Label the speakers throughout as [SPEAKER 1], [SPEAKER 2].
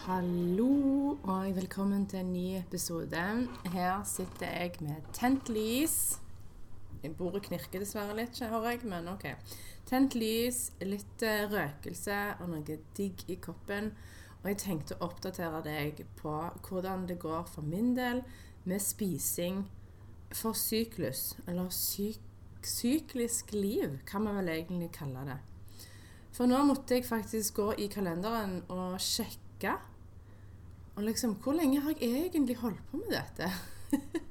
[SPEAKER 1] Hallo og velkommen til en ny episode. Her sitter jeg med tent lys. Bordet knirker dessverre litt, hører jeg, men OK. Tent lys, litt eh, røkelse og noe digg i koppen. Og jeg tenkte å oppdatere deg på hvordan det går for min del med spising for syklus, eller syk, syklisk liv, kan man vel egentlig kalle det. For nå måtte jeg faktisk gå i kalenderen og sjekke og liksom, hvor lenge har jeg egentlig holdt på med dette?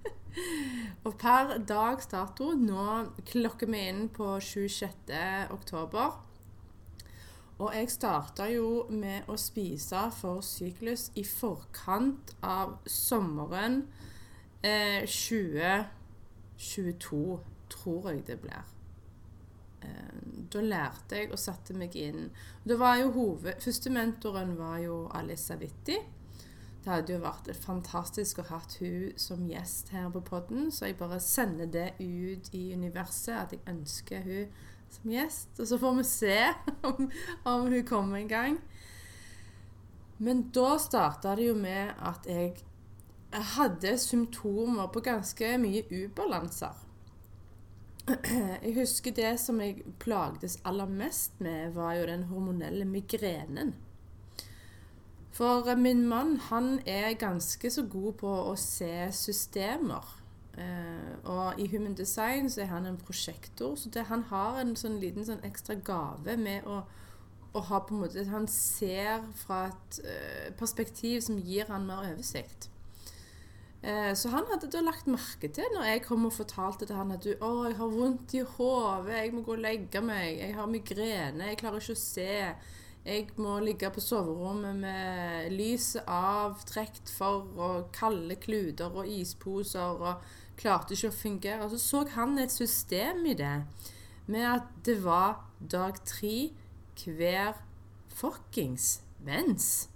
[SPEAKER 1] og per dags dato, nå klokker vi inn på 26. oktober. Og jeg starta jo med å spise for syklus i forkant av sommeren eh, 2022, tror jeg det blir. Eh, da lærte jeg og satte meg inn. Det var jo hoved, Første mentoren var jo Alisa Vitti. Det hadde jo vært fantastisk å ha hun som gjest her på podden, så jeg bare sender det ut i universet at jeg ønsker hun som gjest. Og så får vi se om, om hun kommer en gang. Men da starta det jo med at jeg hadde symptomer på ganske mye ubalanser. Jeg husker det som jeg plagdes aller mest med, var jo den hormonelle migrenen. For min mann han er ganske så god på å se systemer. Eh, og i Human Design så er han en prosjektor, så det, han har en sånn liten sånn ekstra gave med å, å, ha på en måte Han ser fra et eh, perspektiv som gir han mer oversikt. Eh, så han hadde da lagt merke til når jeg kom og fortalte til han at du, 'Å, jeg har vondt i hodet, jeg må gå og legge meg, jeg har migrene, jeg klarer ikke å se'. Jeg må ligge på soverommet med lyset avtrukket for, og kalde kluter og isposer, og klarte ikke å fungere. Så så han et system i det, med at det var dag tre hver fuckings mens.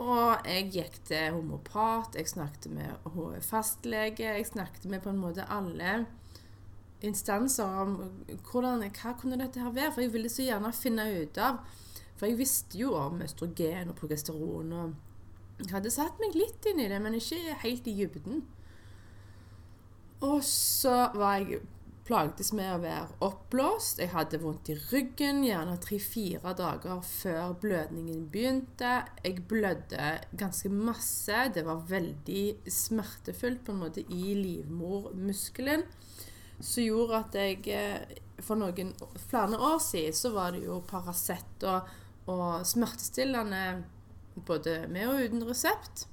[SPEAKER 1] Og jeg gikk til homopat, jeg snakket med fastlege, jeg snakket med på en måte alle instanser om hvordan, hva kunne dette her være. For jeg ville så gjerne finne ut av For jeg visste jo om østrogen og progesteron. og Jeg hadde satt meg litt inn i det, men ikke helt i dybden. Og så var jeg plagdes med å være oppblåst. Jeg hadde vondt i ryggen gjerne tre-fire dager før blødningen begynte. Jeg blødde ganske masse. Det var veldig smertefullt på en måte i livmormuskelen som gjorde at jeg eh, For noen flere år siden så var det jo Paracet og, og smertestillende både med og uten resept.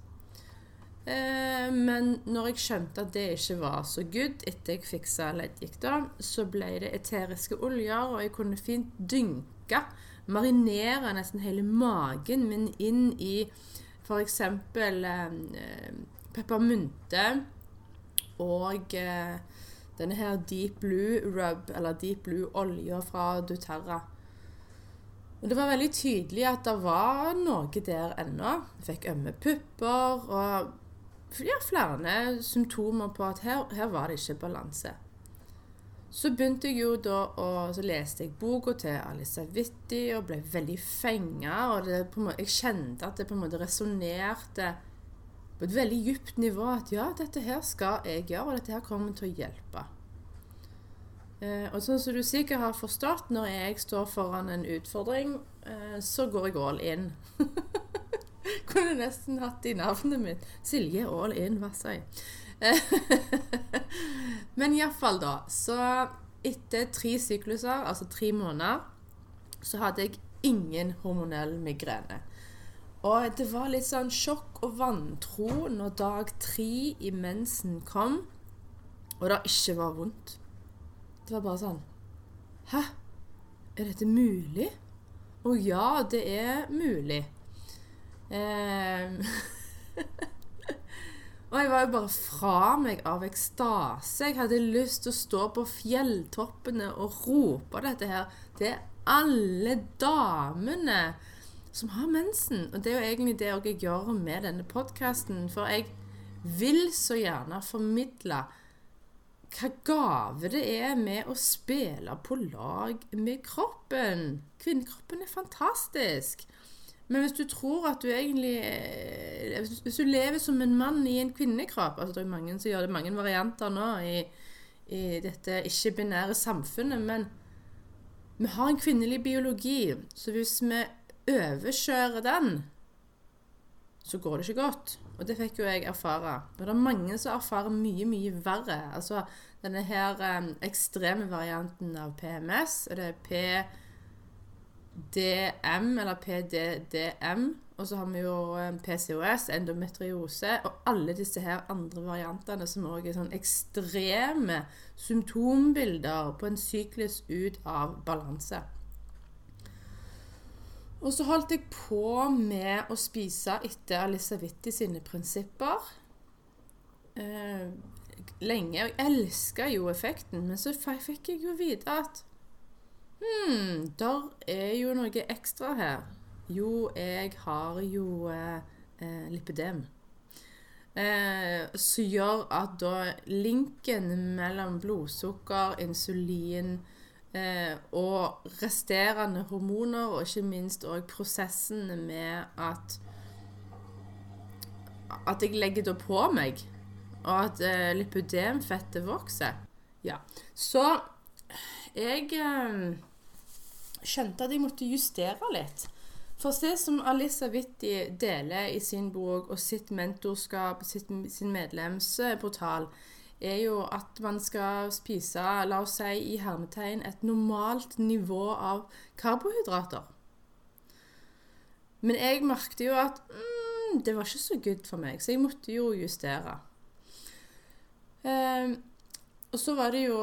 [SPEAKER 1] Eh, men når jeg skjønte at det ikke var så good etter jeg fiksa leddgikta, så ble det eteriske oljer, og jeg kunne fint dynke, marinere nesten hele magen min inn i f.eks. Eh, peppermynte og eh, denne her Deep Blue Rub, eller Deep Blue-olja fra Duterra. Og Det var veldig tydelig at det var noe der ennå. Fikk ømme pupper og ja, flere symptomer på at her, her, var det ikke balanse. Så begynte jeg jo da og så leste jeg boka til Alisa Vitti og ble veldig fenga. Jeg kjente at det på en måte resonnerte på et veldig dypt nivå at ja, dette her skal jeg gjøre, og dette her kommer til å hjelpe. Eh, og sånn som du sikkert har forstått, når jeg står foran en utfordring, eh, så går jeg all in. Kunne nesten hatt i navnet mitt. Silje All In Vassøy. Men iallfall, da. Så etter tre sykluser, altså tre måneder, så hadde jeg ingen hormonell migrene. Og det var litt sånn sjokk og vantro når dag tre i mensen kom, og det ikke var vondt. Det var bare sånn Hæ? Er dette mulig? Å ja, det er mulig. Eh, og jeg var jo bare fra meg av ekstase. Jeg hadde lyst til å stå på fjelltoppene og rope dette her til alle damene som har mensen. Og det er jo egentlig det jeg gjør med denne podkasten. For jeg vil så gjerne formidle hva gave det er med å spille på lag med kroppen. Kvinnekroppen er fantastisk. Men hvis du tror at du egentlig eh, Hvis du lever som en mann i en kvinnekropp altså Det er mange som gjør det mange varianter nå i, i dette ikke-binære samfunnet, men vi har en kvinnelig biologi, så hvis vi overkjører den, så går det ikke godt. Og det fikk jo jeg erfare. Og det er mange som erfarer mye, mye verre. Altså denne her um, ekstreme varianten av PMS, og det er PDM, eller PDDM. Og så har vi jo eh, PCOS, endometriose, og alle disse her andre variantene som òg er sånn ekstreme symptombilder på en syklus ut av balanse. Og så holdt jeg på med å spise etter Elisabeth sine prinsipper. Eh, lenge. Jeg elska jo effekten, men så fikk jeg jo vite at Hm, der er jo noe ekstra her. Jo, jeg har jo eh, eh, lipidem. Eh, som gjør at da linken mellom blodsukker, insulin og resterende hormoner, og ikke minst òg prosessen med at at jeg legger det på meg, og at eh, lipidemfettet vokser. Ja. Så jeg eh, skjønte at jeg måtte justere litt. For det som Alisa Witti deler i sin bok og sitt mentorskap, sitt, sin medlemsportal, er jo at man skal spise, la oss si i hermetegn, et normalt nivå av karbohydrater. Men jeg merket jo at mm, det var ikke så good for meg, så jeg måtte jo justere. Eh, og så var det jo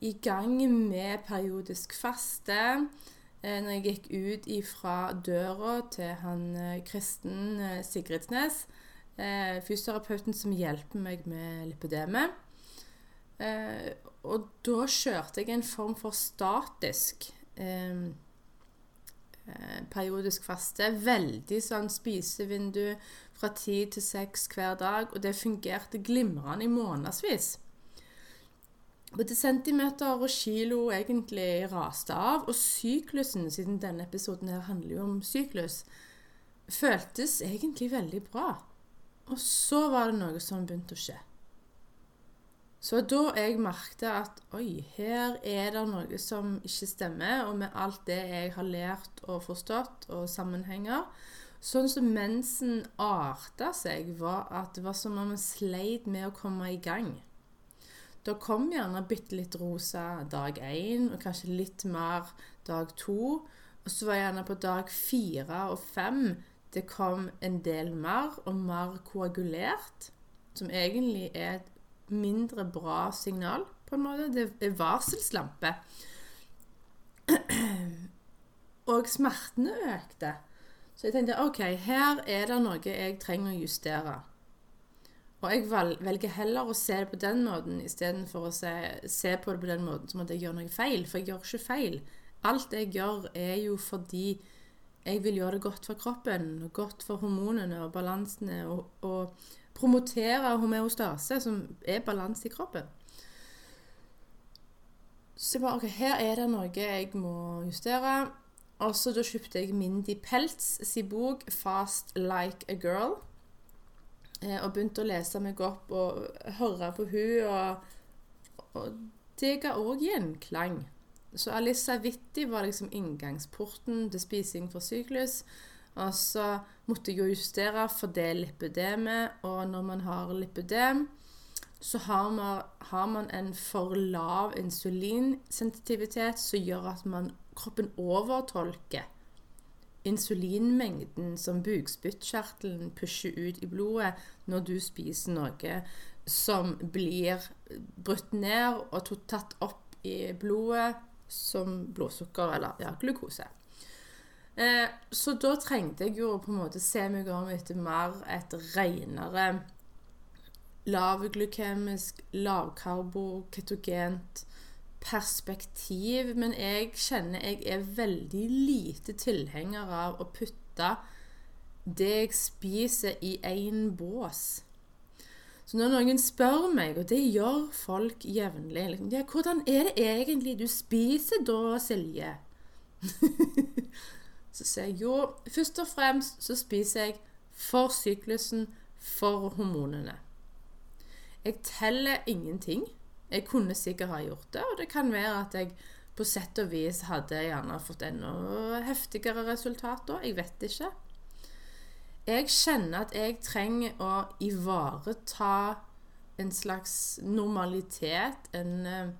[SPEAKER 1] i gang med periodisk faste. Eh, når jeg gikk ut ifra døra til han eh, Kristen eh, Sigridsnes, fysioterapeuten som hjelper meg med lipødemet. Og da kjørte jeg en form for statisk periodisk faste. Veldig sånn spisevindu fra ti til seks hver dag, og det fungerte glimrende i månedsvis. Både centimeter og kilo egentlig raste av, og syklusen, siden denne episoden her handler jo om syklus, føltes egentlig veldig bra. Og så var det noe som begynte å skje. Så da jeg merket at oi, her er det noe som ikke stemmer, og med alt det jeg har lært og forstått, og sammenhenger Sånn som mensen arta seg, var at det var som om man sleit med å komme i gang. Da kom gjerne bitte litt rosa dag én, og kanskje litt mer dag to. Og så var jeg gjerne på dag fire og fem det kom en del mer, og mer koagulert. Som egentlig er et mindre bra signal, på en måte. Det er varselslampe. Og smertene økte. Så jeg tenkte OK, her er det noe jeg trenger å justere. Og jeg velger heller å se det på den måten istedenfor å se, se på det på den måten som at jeg gjør noe feil. For jeg gjør ikke feil. Alt jeg gjør, er jo fordi jeg vil gjøre det godt for kroppen, og godt for hormonene og balansene, og, og promotere homeostase, som er balanse i kroppen. Så jeg bare, ok, her er det noe jeg må justere. Og så da kjøpte jeg Mindy Peltz sin bok 'Fast Like a Girl'. Eh, og begynte å lese meg opp og høre på hun, og, og det ga òg gjenklang. Så Alissa Witti var liksom inngangsporten til spising for syklus. Og så måtte jeg jo justere for det lipødemet, og når man har lipødem, så har man, har man en for lav insulinsensitivitet som gjør at man, kroppen overtolker insulinmengden som bukspyttkjertelen pusher ut i blodet når du spiser noe som blir brutt ned og tatt opp i blodet som blodsukker eller ja, glukose. Eh, så da trengte jeg jo på en måte se meg om etter mer et renere lavglykemisk, lavkarbo, ketogent perspektiv. Men jeg kjenner jeg er veldig lite tilhenger av å putte det jeg spiser, i én bås. Så når noen spør meg, og det gjør folk jevnlig liksom, ja, 'Hvordan er det egentlig du spiser da, Silje?' så sier jeg jo, først og fremst så spiser jeg for syklusen, for hormonene. Jeg teller ingenting. Jeg kunne sikkert ha gjort det, og det kan være at jeg på sett og vis hadde gjerne fått enda heftigere resultater. Jeg vet ikke. Jeg kjenner at jeg trenger å ivareta en slags normalitet, en eh,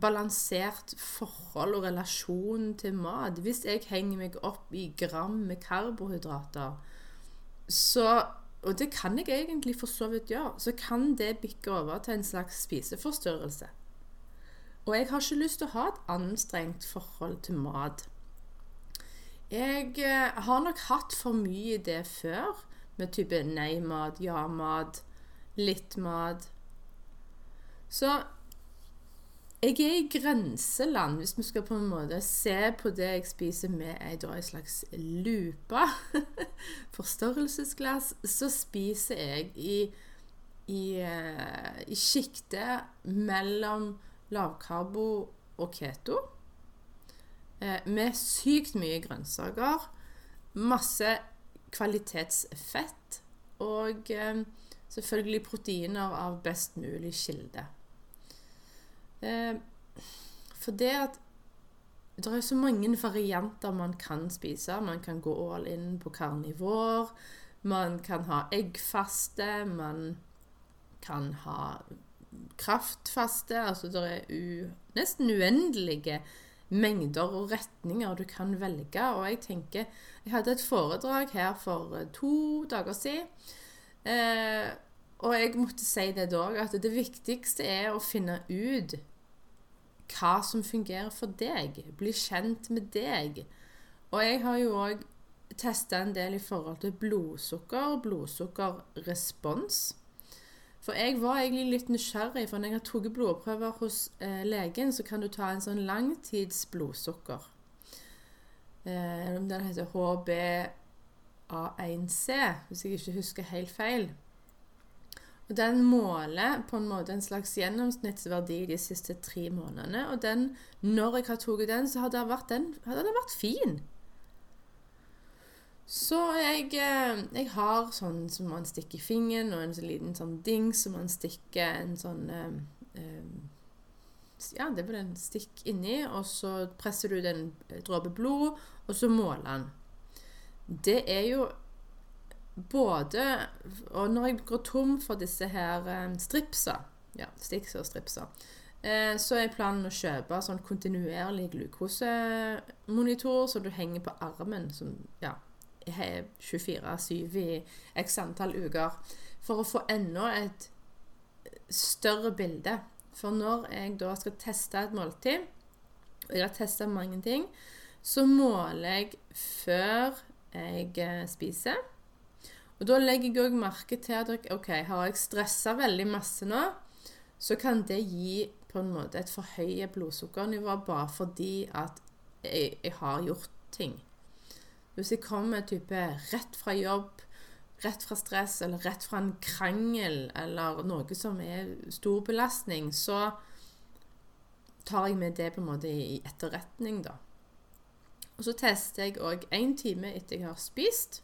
[SPEAKER 1] balansert forhold og relasjon til mat. Hvis jeg henger meg opp i gram med karbohydrater, så og det kan jeg egentlig for så vidt gjøre, så kan det bikke over til en slags spiseforstyrrelse. Og jeg har ikke lyst til å ha et anstrengt forhold til mat. Jeg eh, har nok hatt for mye i det før, med type nei-mat, ja-mat, litt mat. Så jeg er i grenseland, hvis vi skal på en måte se på det jeg spiser med ei, slags lupe, forstørrelsesglass, så spiser jeg i, i, eh, i sjiktet mellom lavkarbo og keto. Eh, med sykt mye grønnsaker, masse kvalitetsfett og eh, selvfølgelig proteiner av best mulig kilde. Eh, for det at det er så mange varianter man kan spise. Man kan gå all in på karnivor, Man kan ha eggfaste. Man kan ha kraftfaste. Altså det er u, nesten uendelige mengder og retninger du kan velge. Og jeg tenker Jeg hadde et foredrag her for eh, to dager siden. Eh, og jeg måtte si det da, at det viktigste er å finne ut hva som fungerer for deg. Bli kjent med deg. Og jeg har jo òg testa en del i forhold til blodsukker og blodsukkerrespons. For jeg var egentlig litt nysgjerrig, for når jeg har tatt blodprøver hos eh, legen, så kan du ta en sånn langtids blodsukker. Eh, den heter HbA1c, hvis jeg ikke husker helt feil. Og Den måler på en måte en slags gjennomsnittsverdi de siste tre månedene. Og den, når jeg har tatt den, så har den vært, den, har den vært fin. Så jeg, eh, jeg, har sånn som man stikker fingeren, og en sånn liten sånn ding som man stikker en sånn um, Ja, det er vel en stikk inni, og så presser du den dråpe blod, og så måler den. Det er jo både Og når jeg går tom for disse her stripsa, ja, Stix og stripsa, så er planen å kjøpe sånn kontinuerlig glukosemonitor som du henger på armen, som ja, er 24-7 i x antall uker, for å få enda et større bilde. For når jeg da skal teste et måltid, og jeg har testa mange ting, så måler jeg før jeg eh, spiser. Og Da legger jeg òg merke til at ok, har jeg stressa veldig masse nå, så kan det gi på en måte et forhøyet blodsukkernivå bare fordi at jeg, jeg, har gjort ting. Hvis jeg kommer type rett fra jobb, rett fra stress eller rett fra en krangel eller noe som er stor belastning, så tar jeg med det på en måte i etterretning, da. Og så tester jeg òg én time etter jeg har spist.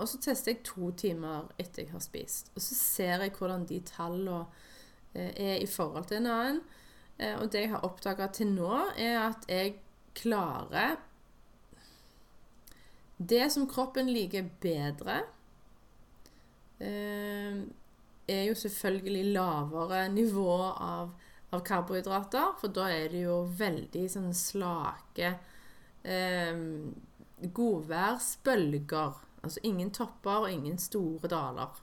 [SPEAKER 1] Og så tester jeg to timer etter jeg har spist. Og så ser jeg hvordan de tallene eh, er i forhold til en annen. Eh, og det jeg har oppdaga til nå, er at jeg klarer Det som kroppen liker bedre, eh, er jo selvfølgelig lavere nivå av, av, karbohydrater. For da er det jo veldig sånn slake eh, godværsbølger Altså ingen topper og ingen store daler.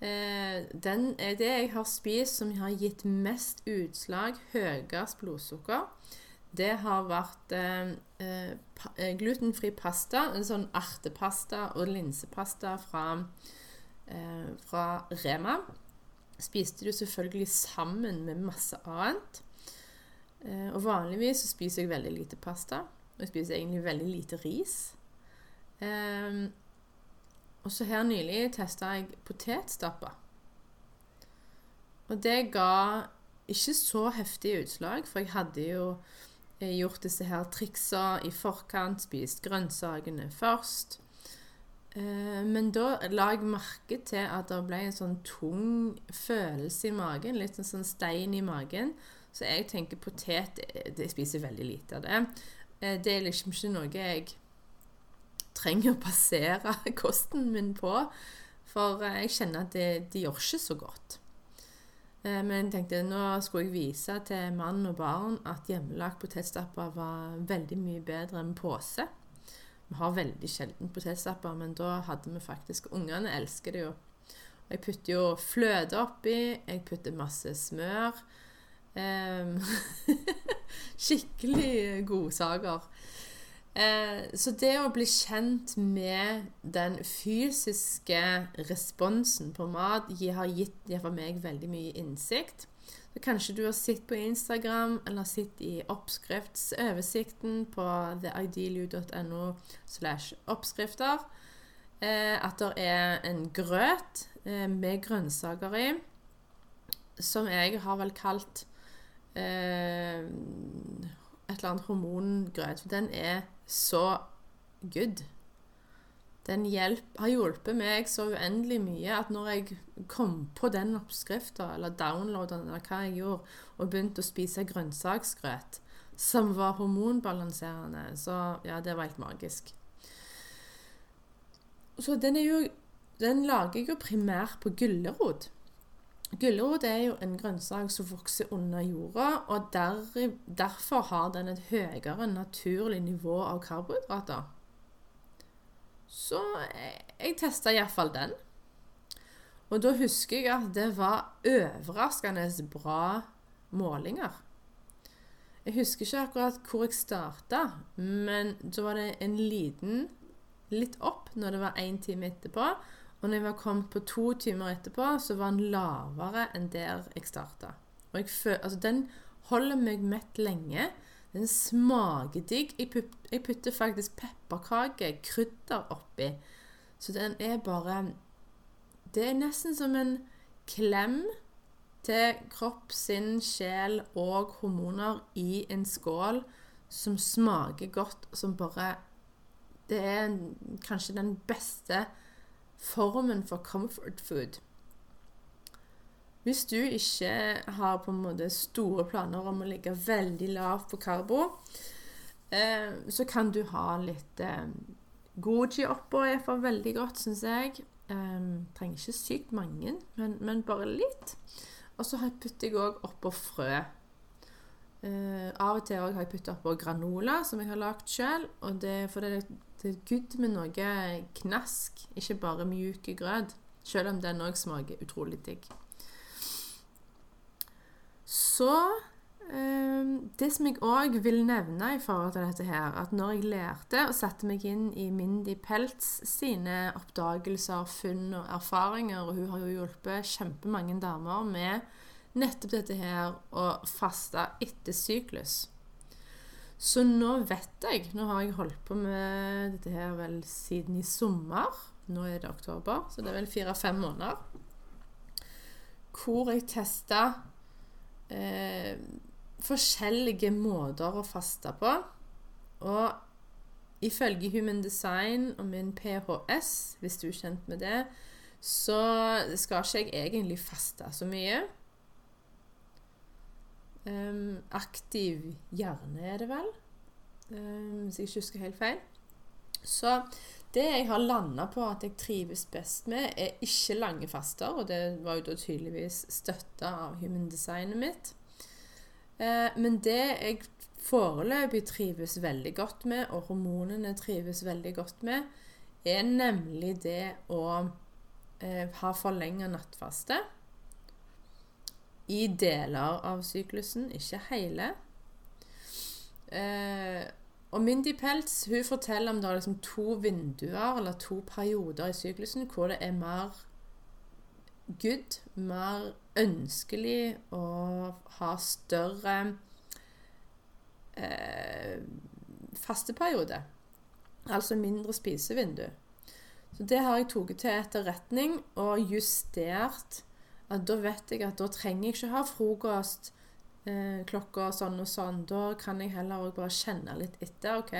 [SPEAKER 1] Eh, den er det jeg har spist som har gitt mest utslag, høyest blodsukker. Det har vært eh, eh, glutenfri pasta, en sånn artepasta og linsepasta fra, eh, fra Rema. Spiste du selvfølgelig sammen med masse annet. Eh, og vanligvis så spiser jeg veldig lite pasta. Og jeg spiser egentlig veldig lite ris. Eh, og så her nylig testa jeg potetstappa. Og det ga ikke så heftige utslag, for jeg hadde jo eh, gjort disse her triksa i forkant, spist grønnsakene først. Eh, men da la jeg merke til at det ble en sånn tung følelse i magen, litt sånn, sånn stein i magen. Så jeg tenker potet Jeg spiser veldig lite av det. Eh, det er liksom ikke noe jeg trenger å basere kosten min på. For jeg kjenner at det, det gjør ikke så godt. Eh, men jeg tenkte nå skulle jeg vise til mann og barn at hjemmelagt potetstapper var veldig mye bedre enn pose. Vi har veldig sjelden potetstapper, men da hadde vi faktisk Ungene elsker det jo. Og jeg putter jo fløte oppi, jeg putter masse smør. Um, skikkelig godsaker. Eh, så det å bli kjent med den fysiske responsen på mat har gitt for meg veldig mye innsikt. Så kanskje du har sett på Instagram eller sett i oppskriftsoversikten på theidealyou.no slash oppskrifter eh, at det er en grøt eh, med grønnsaker i, som jeg har vel kalt et eller annet hormongrøt. For den er så good. Den hjelp, har hjulpet meg så uendelig mye at når jeg kom på den oppskrifta, eller downloada den, eller hva jeg gjorde, og begynte å spise grønnsaksgrøt som var hormonbalanserende, så ja, det var helt magisk. Så den er jo Den lager jeg jo primært på gulrot. Gulrot er jo en grønnsak som vokser under jorda, og der, derfor har den et høyere naturlig nivå av karbohydrater. Så jeg, jeg testa iallfall den. Og da husker jeg at det var overraskende bra målinger. Jeg husker ikke akkurat hvor jeg starta, men da var det en liten litt opp når det var én time etterpå. Og når jeg var kommet på to timer etterpå, så var den lavere enn der jeg starta. Altså den holder meg mett lenge. Den smaker digg. Jeg, jeg putter faktisk pepperkake, krydder oppi. Så den er bare Det er nesten som en klem til kropp, sinn, sjel og hormoner i en skål som smaker godt, som bare Det er kanskje den beste formen for comfort food. Hvis du ikke har på en måte store planer om å ligge veldig lavt på karbo, eh, så kan du ha litt eh, Goji oppå er for veldig godt, syns jeg. Eh, trenger ikke sykt mange, men, men bare litt. Og så putter jeg òg oppå frø. Uh, av og til har jeg putta oppå granola, som jeg har lagd sjøl. For det, det er good med noe knask, ikke bare mjuk grøt. Selv om den òg smaker utrolig digg. Så um, Det som jeg òg vil nevne i forhold til dette her, at når jeg lærte og satte meg inn i Mindy Peltz sine oppdagelser, funn og erfaringer, og hun har jo hjulpet kjempemange damer med nettopp dette her å faste etter syklus. Så nå vet jeg Nå har jeg holdt på med dette her vel siden i sommer. Nå er det oktober, så det er vel fire-fem måneder. Hvor jeg testa eh, forskjellige måter å faste på. Og ifølge Human Design og min PHS, hvis du er kjent med det, så skal ikke jeg egentlig faste så mye. Um, aktiv hjerne er det vel, um, hvis jeg ikke husker helt feil. Så det jeg har landa på at jeg trives best med, er ikke lange faster. Og det var jo da tydeligvis støtta av human designet mitt. Uh, men det jeg foreløpig trives veldig godt med, og hormonene trives veldig godt med, er nemlig det å uh, ha forlenga nattfaste i deler av syklusen, ikke hele. Eh, og Mindy Peltz hun forteller om det er liksom to vinduer eller to perioder i syklusen hvor det er mer good, mer ønskelig å ha større eh, fasteperiode. Altså mindre spisevindu. Så det har jeg tatt til etterretning og justert. At da vet jeg at da trenger jeg ikke ha frokost eh, klokka sånn og sånn. Da kan jeg heller også bare kjenne litt etter. ok,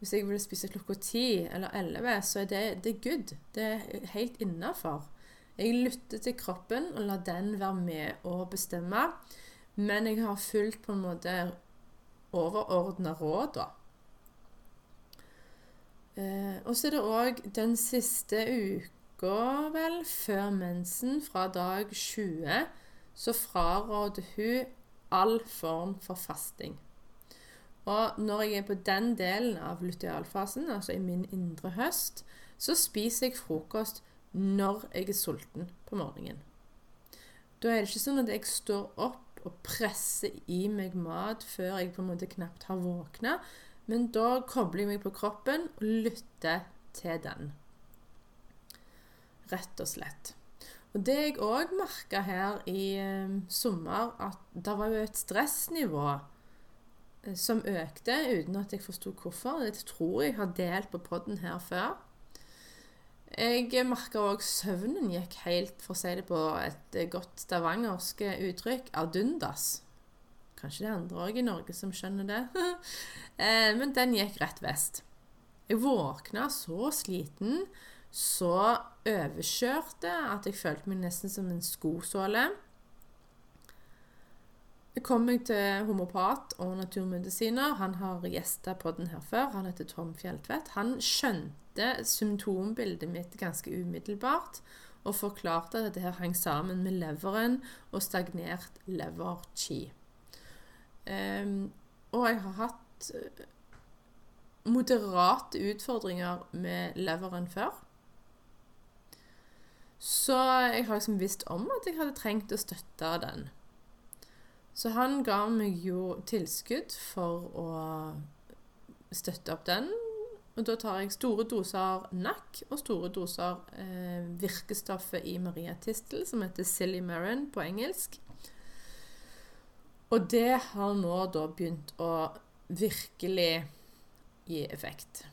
[SPEAKER 1] Hvis jeg vil spise klokka ti eller elleve, så er det, det er good. Det er helt innafor. Jeg lytter til kroppen og lar den være med å bestemme. Men jeg har fulgt på en måte overordna råd, da. Eh, og så er det òg den siste uka, vel, før mensen, fra dag 20, så fraråder hun all form for fasting. Og når jeg er på den delen av lutealfasen, altså i min indre høst, så spiser jeg frokost når jeg er sulten på morgenen. Da er det ikke sånn at jeg står opp og presser i meg mat før jeg på en måte knapt har våkna, men da kobler jeg meg på kroppen og lytter til den. Rett og slett. Og det jeg òg merka her i eh, sommer, at det var jo et stressnivå eh, som økte uten at jeg forsto hvorfor. Det tror jeg har delt på poden her før. Jeg merka òg søvnen gikk helt, for å si det på et godt stavangersk uttrykk, ad undas. Kanskje det er andre òg i Norge som skjønner det. Eh, men den gikk rett vest. Jeg våkna så sliten, så overkjørte at jeg følte meg nesten som en skosåle. Jeg kom meg til homopat og naturmedisiner. Han har gjesta den her før. Han heter Tom Fjelltvedt. Han skjønte symptombildet mitt ganske umiddelbart og forklarte at dette her hang sammen med leveren og stagnert leverqi. Um, og jeg har hatt uh, moderate utfordringer med leveren før. Så jeg har liksom visst om at jeg hadde trengt å støtte den. Så han ga meg jo tilskudd for å støtte opp den. Og da tar jeg store doser NAC og store doser eh, virkestoffet i Maria Tistel, som heter Silly Marin på engelsk. Og det har nå da begynt å virkelig gi effekt.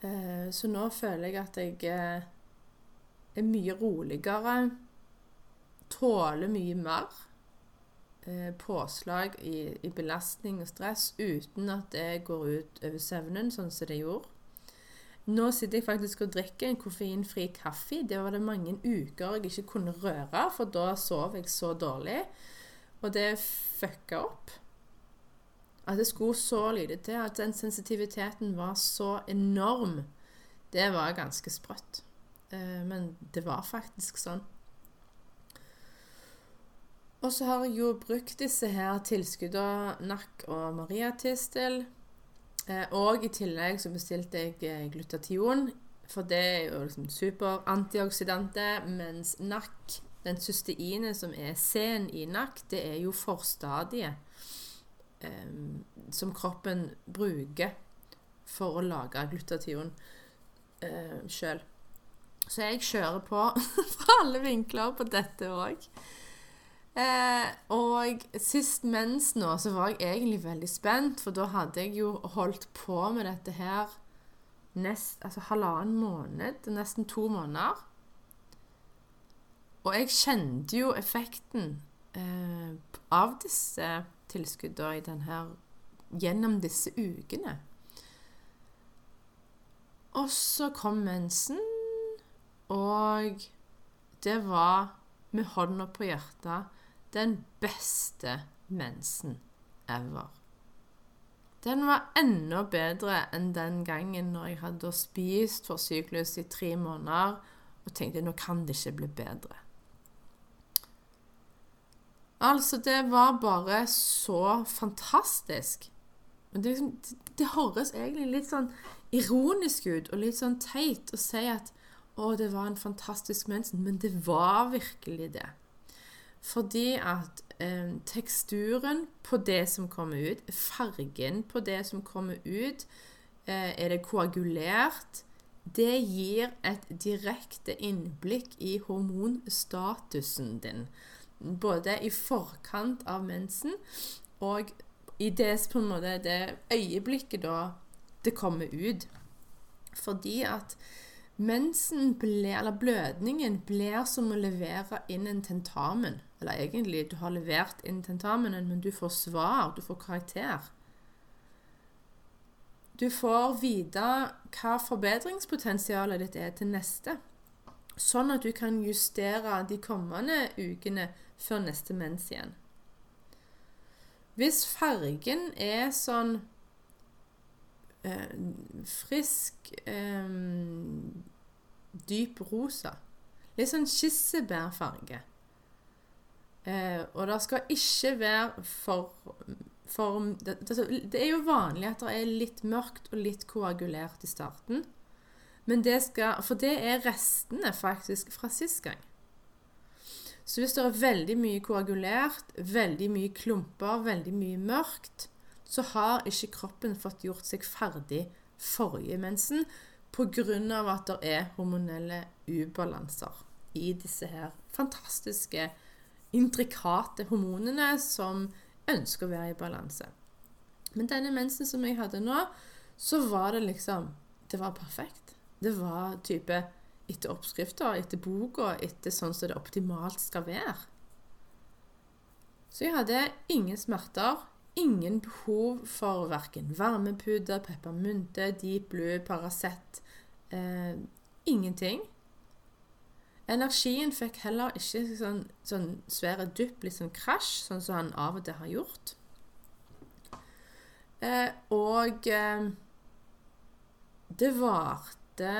[SPEAKER 1] Eh, så nå føler jeg at jeg eh, er mye roligere, tåler mye mer eh, påslag i, i, belastning og stress uten at det går ut over søvnen, sånn som det gjorde. Nå sitter jeg faktisk og drikker en koffeinfri kaffe. Det var det mange uker jeg ikke kunne røre, for da sov jeg så dårlig. Og det fucka opp. At det skulle så lite til. At den sensitiviteten var så enorm. Det var ganske sprøtt. Eh, men det var faktisk sånn. Og så har jeg jo brukt disse her tilskuddene NAC og Mariatistel. Eh, og i tillegg så bestilte jeg eh, glutation, for det er jo liksom superantioksidante, mens NAC den cysteine som er sen i nakk, det er jo forstadiet um, som kroppen bruker for å lage glutation uh, eh, sjøl. Så jeg kjører på fra alle vinkler på dette òg. Eh, og sist mens nå, så var jeg egentlig veldig spent, for da hadde jeg jo holdt på med dette her nest, altså halvannen måned, nesten to måneder. Og jeg kjente jo effekten eh, av disse tilskuddene i denne, gjennom disse ukene. Og så kom mensen, og det var med hånda på hjertet den beste mensen ever. Den var enda bedre enn den gangen når jeg hadde spist for syklus i tre måneder og tenkte nå kan det ikke bli bedre. Altså, det var bare så fantastisk. Det, liksom, det, høres egentlig litt sånn ironisk ut og litt sånn teit å si at å, det var en fantastisk mensen, men det var virkelig det. Fordi at eh, teksturen på det som kommer ut, fargen på det som kommer ut, eh, er det koagulert? Det gir et direkte innblikk i hormonstatusen din. Både i forkant av mensen og i det, måte, det øyeblikket da det kommer ut. Fordi at mensen ble, eller blødningen blir som å levere inn en tentamen. Eller egentlig, du har levert inn tentamenen, men du får svar, du får karakter. Du får vite hva forbedringspotensialet ditt er til neste. Sånn at du kan justere de kommende ukene før neste mens igjen. Hvis fargen er sånn eh, frisk eh, dyp rosa Litt sånn kissebærfarge. Eh, og det skal ikke være for for det, er jo vanlig at det er litt mørkt og litt koagulert i starten. Men det skal, for det er restene faktisk fra sist gang. Så hvis det er veldig mye koagulert, veldig mye klumper, veldig mye mørkt, så har ikke kroppen fått gjort seg ferdig forrige mensen pga. at det er hormonelle ubalanser i disse her fantastiske, intrikate hormonene som ønsker å være i balanse. Men denne mensen som jeg hadde nå, så var det liksom Det var perfekt. Det var type etter oppskrifter, etter boka, etter sånn som det optimalt skal være. Så jeg hadde ingen smerter, ingen behov for verken varmepuder, peppermynte, Deep Blue, Paracet. Eh, ingenting. Energien fikk heller ikke sånn, sånn svære dupp, litt sånn krasj, sånn som han av og til har gjort. Eh, og eh, det varte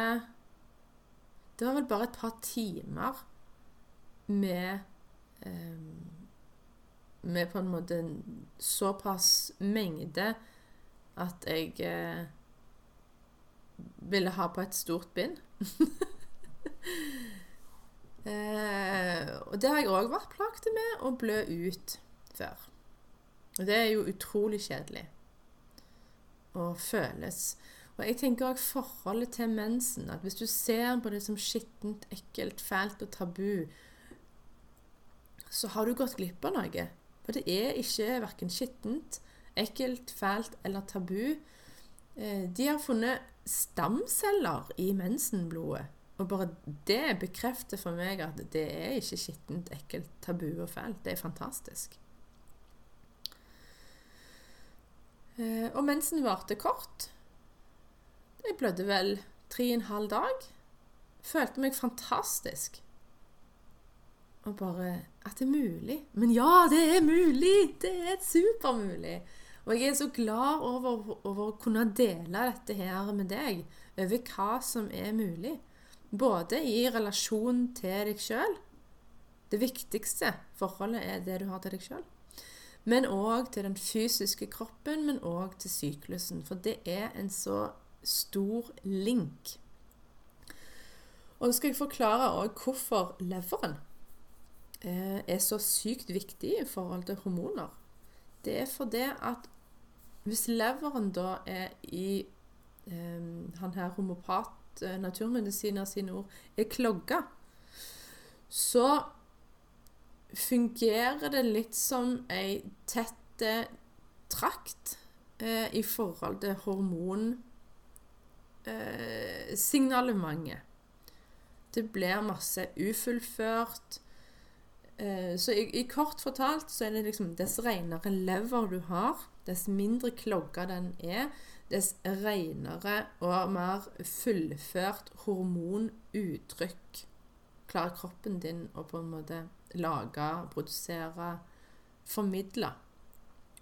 [SPEAKER 1] Det var vel bare et par timer med eh, Med på en måte såpass mengde at jeg eh, ville ha på et stort bind. Eh, og det har jeg òg vært plaget med å blø ut før. Og det er jo utrolig kjedelig å føles. Og jeg tenker òg forholdet til mensen. At hvis du ser på det som skittent, ekkelt, fælt og tabu, så har du gått glipp av noe. For det er ikke verken skittent, ekkelt, fælt eller tabu. Eh, de har funnet stamceller i mensenblodet. Og bare det bekrefter for meg at det er ikke skittent, ekkelt, tabu og fælt. Det er fantastisk. Eh, og mensen varte kort. Jeg blødde vel tre og en halv dag. Følte meg fantastisk. Og bare At det er mulig. Men ja, det er mulig! Det er supermulig. Og jeg er så glad over, over å kunne dele dette her med deg, over hva som er mulig. Både i relasjon til deg sjøl Det viktigste forholdet er det du har til deg sjøl. Men òg til den fysiske kroppen, men òg til syklusen. For det er en så stor link. Og så skal jeg forklare òg hvorfor leveren eh, er så sykt viktig i forhold til hormoner. Det er fordi at hvis leveren da er i um, han her homopat Eh, naturmedisiner sine ord, er klogga, så fungerer det litt som ei tett trakt eh, i forhold til hormonsignalement. Eh, det blir masse ufullført. Eh, så i, i, kort fortalt så er det liksom dess renere lever du har, dess mindre klogga den er, dess renere og mer fullført hormonuttrykk klarer kroppen din å på en måte lage, produsere, formidle.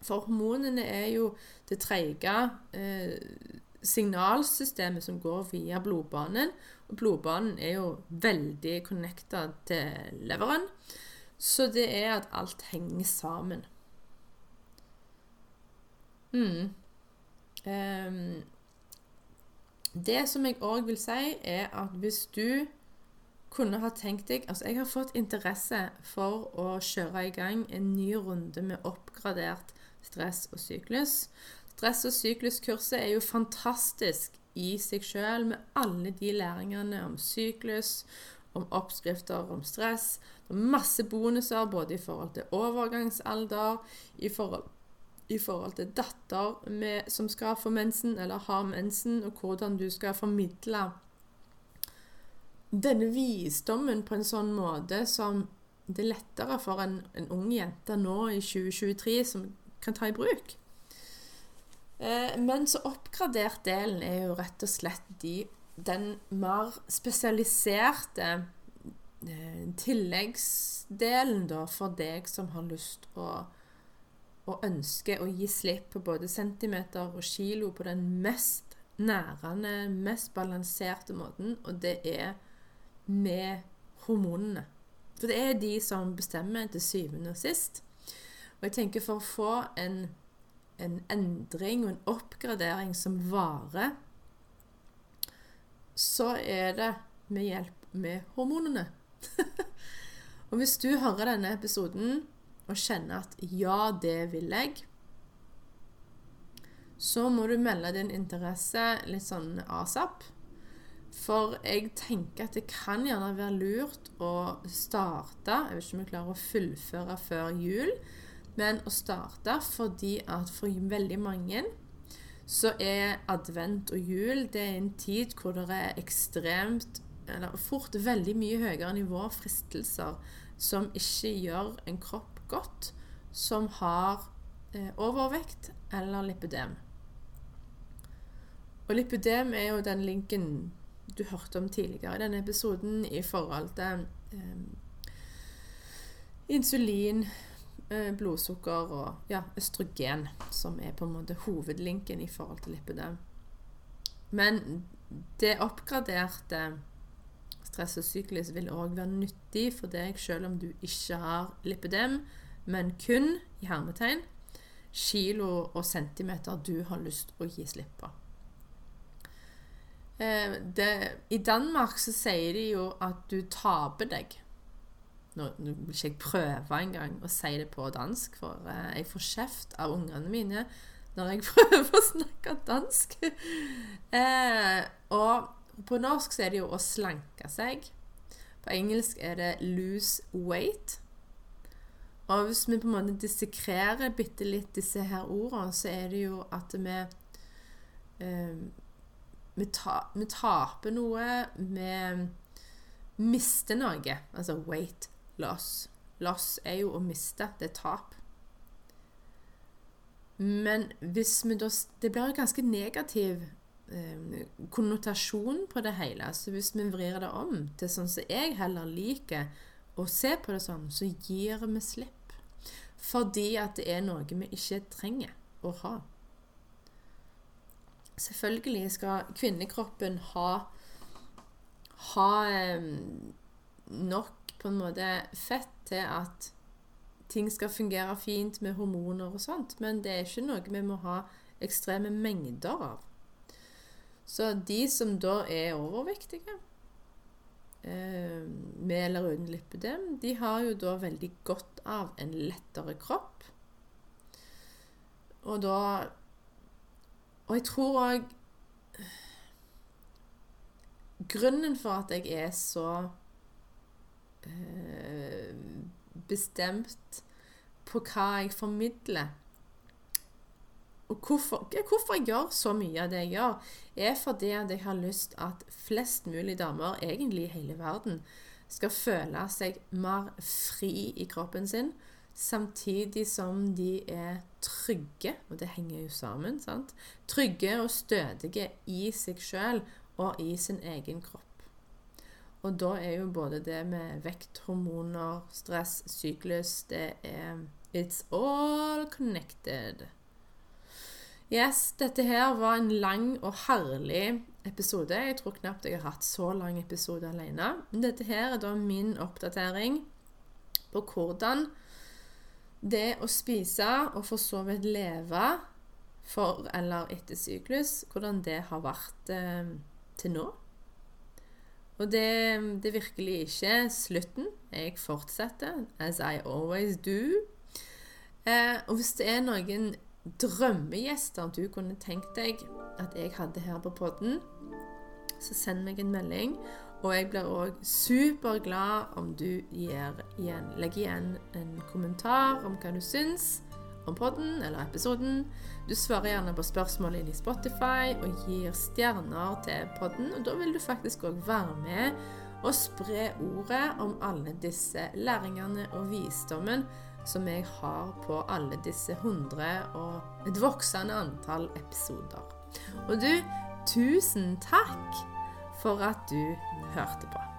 [SPEAKER 1] For hormonene er jo det treige eh, signalsystemet som går via blodbanen. Og blodbanen er jo veldig connecta til leveren. Så det er at alt henger sammen. Mm. Um, det som jeg òg vil si, er at hvis du kunne ha tenkt deg Altså, jeg har fått interesse for å kjøre i gang en ny runde med oppgradert stress og syklus. Stress- og sykluskurset er jo fantastisk i seg sjøl, med alle de læringene om syklus, om oppskrifter om stress. Masse bonuser både i forhold til overgangsalder, i forhold, i forhold til datter med, som skal få mensen eller har mensen, og hvordan du skal formidle denne visdommen på en sånn måte som det er lettere for en, en ung jente nå i 2023 som kan ta i bruk. Eh, men så oppgradert delen er jo rett og slett de, den mer spesialiserte tilleggsdelen da, for deg som har lyst å og ønsker å gi slipp på både centimeter og kilo på den mest nærende, mest balanserte måten, og det er med hormonene. For det er de som bestemmer til syvende og sist. Og jeg tenker for å få en, en endring og en oppgradering som varer, så er det med hjelp med hormonene. og hvis du hører denne episoden og kjenner at 'ja, det vil jeg', så må du melde din interesse litt sånn asap. For jeg tenker at det kan gjerne være lurt å starte Jeg vet ikke om jeg klarer å fullføre før jul, men å starte fordi at for veldig mange så er advent og jul det er en tid hvor det er ekstremt eller fort veldig mye høyere nivå av fristelser som ikke gjør en kropp godt, som har eh, overvekt eller lipidem. Og lipidem er jo den linken du hørte om tidligere i denne episoden i forhold til eh, insulin, eh, blodsukker og ja, østrogen, som er på en måte hovedlinken i forhold til lipidem. Men det oppgraderte stress og syklus vil òg være nyttig for deg selv om du ikke har lipidem, men kun i hermetegn kilo og centimeter du har lyst å gi slipp på. Eh, det, I Danmark så sier de jo at du taper deg. Nå, nå vil ikke jeg prøve engang å si det på dansk, for eh, jeg får kjeft av ungene mine når jeg prøver å snakke dansk. eh, og på norsk så er det jo å slanke seg. På engelsk er det 'lose weight'. Og hvis vi på en måte dissekrerer bitte litt disse her ordene, så er det jo at vi eh, vi, ta, vi taper noe. Vi mister noe. Altså weight loss. Loss er jo å miste. Det er tap. Men hvis vi da Det blir en ganske negativ konnotasjon på det hele. Så hvis vi vrir det om til sånn som jeg heller liker å se på det sånn, så gir vi slipp. Fordi at det er noe vi ikke trenger å ha. Selvfølgelig skal kvinnekroppen ha ha nok på en måte fett til at ting skal fungere fint med hormoner og sånt, men det er ikke noe vi må ha ekstreme mengder av. Så de som da er overvektige, eh, med eller uten lipidem, de har jo da veldig godt av en lettere kropp. Og da og jeg tror òg Grunnen for at jeg er så øh, bestemt på hva jeg formidler og hvorfor, hvorfor, jeg gjør så mye av det jeg gjør, er fordi jeg har lyst at flest mulig damer, egentlig i hele verden, skal føle seg mer fri i kroppen sin samtidig som de er trygge, og det henger jo sammen, sant? Trygge og stødige i seg sjøl og i sin egen kropp. Og da er jo både det med vekt, hormoner, stress, syklus Det er It's all connected. Yes, dette her var en lang og herlig episode. Jeg tror knapt jeg har hatt så lang episode alene. Dette her er da min oppdatering på hvordan det å spise og for så vidt leve for eller etter syklus, hvordan det har vært eh, til nå. Og det, det er virkelig ikke slutten. Jeg fortsetter, as I always do. Eh, og hvis det er noen drømmegjester du kunne tenkt deg at jeg hadde her på podden, så send meg en melding. Og jeg blir òg superglad om du gir igjen, legger igjen en kommentar om hva du syns om podden eller episoden. Du svarer gjerne på spørsmål inn i Spotify og gir stjerner til podden. Og da vil du faktisk òg være med og spre ordet om alle disse læringene og visdommen som jeg har på alle disse hundre og et voksende antall episoder. Og du, tusen takk for at du hørte på.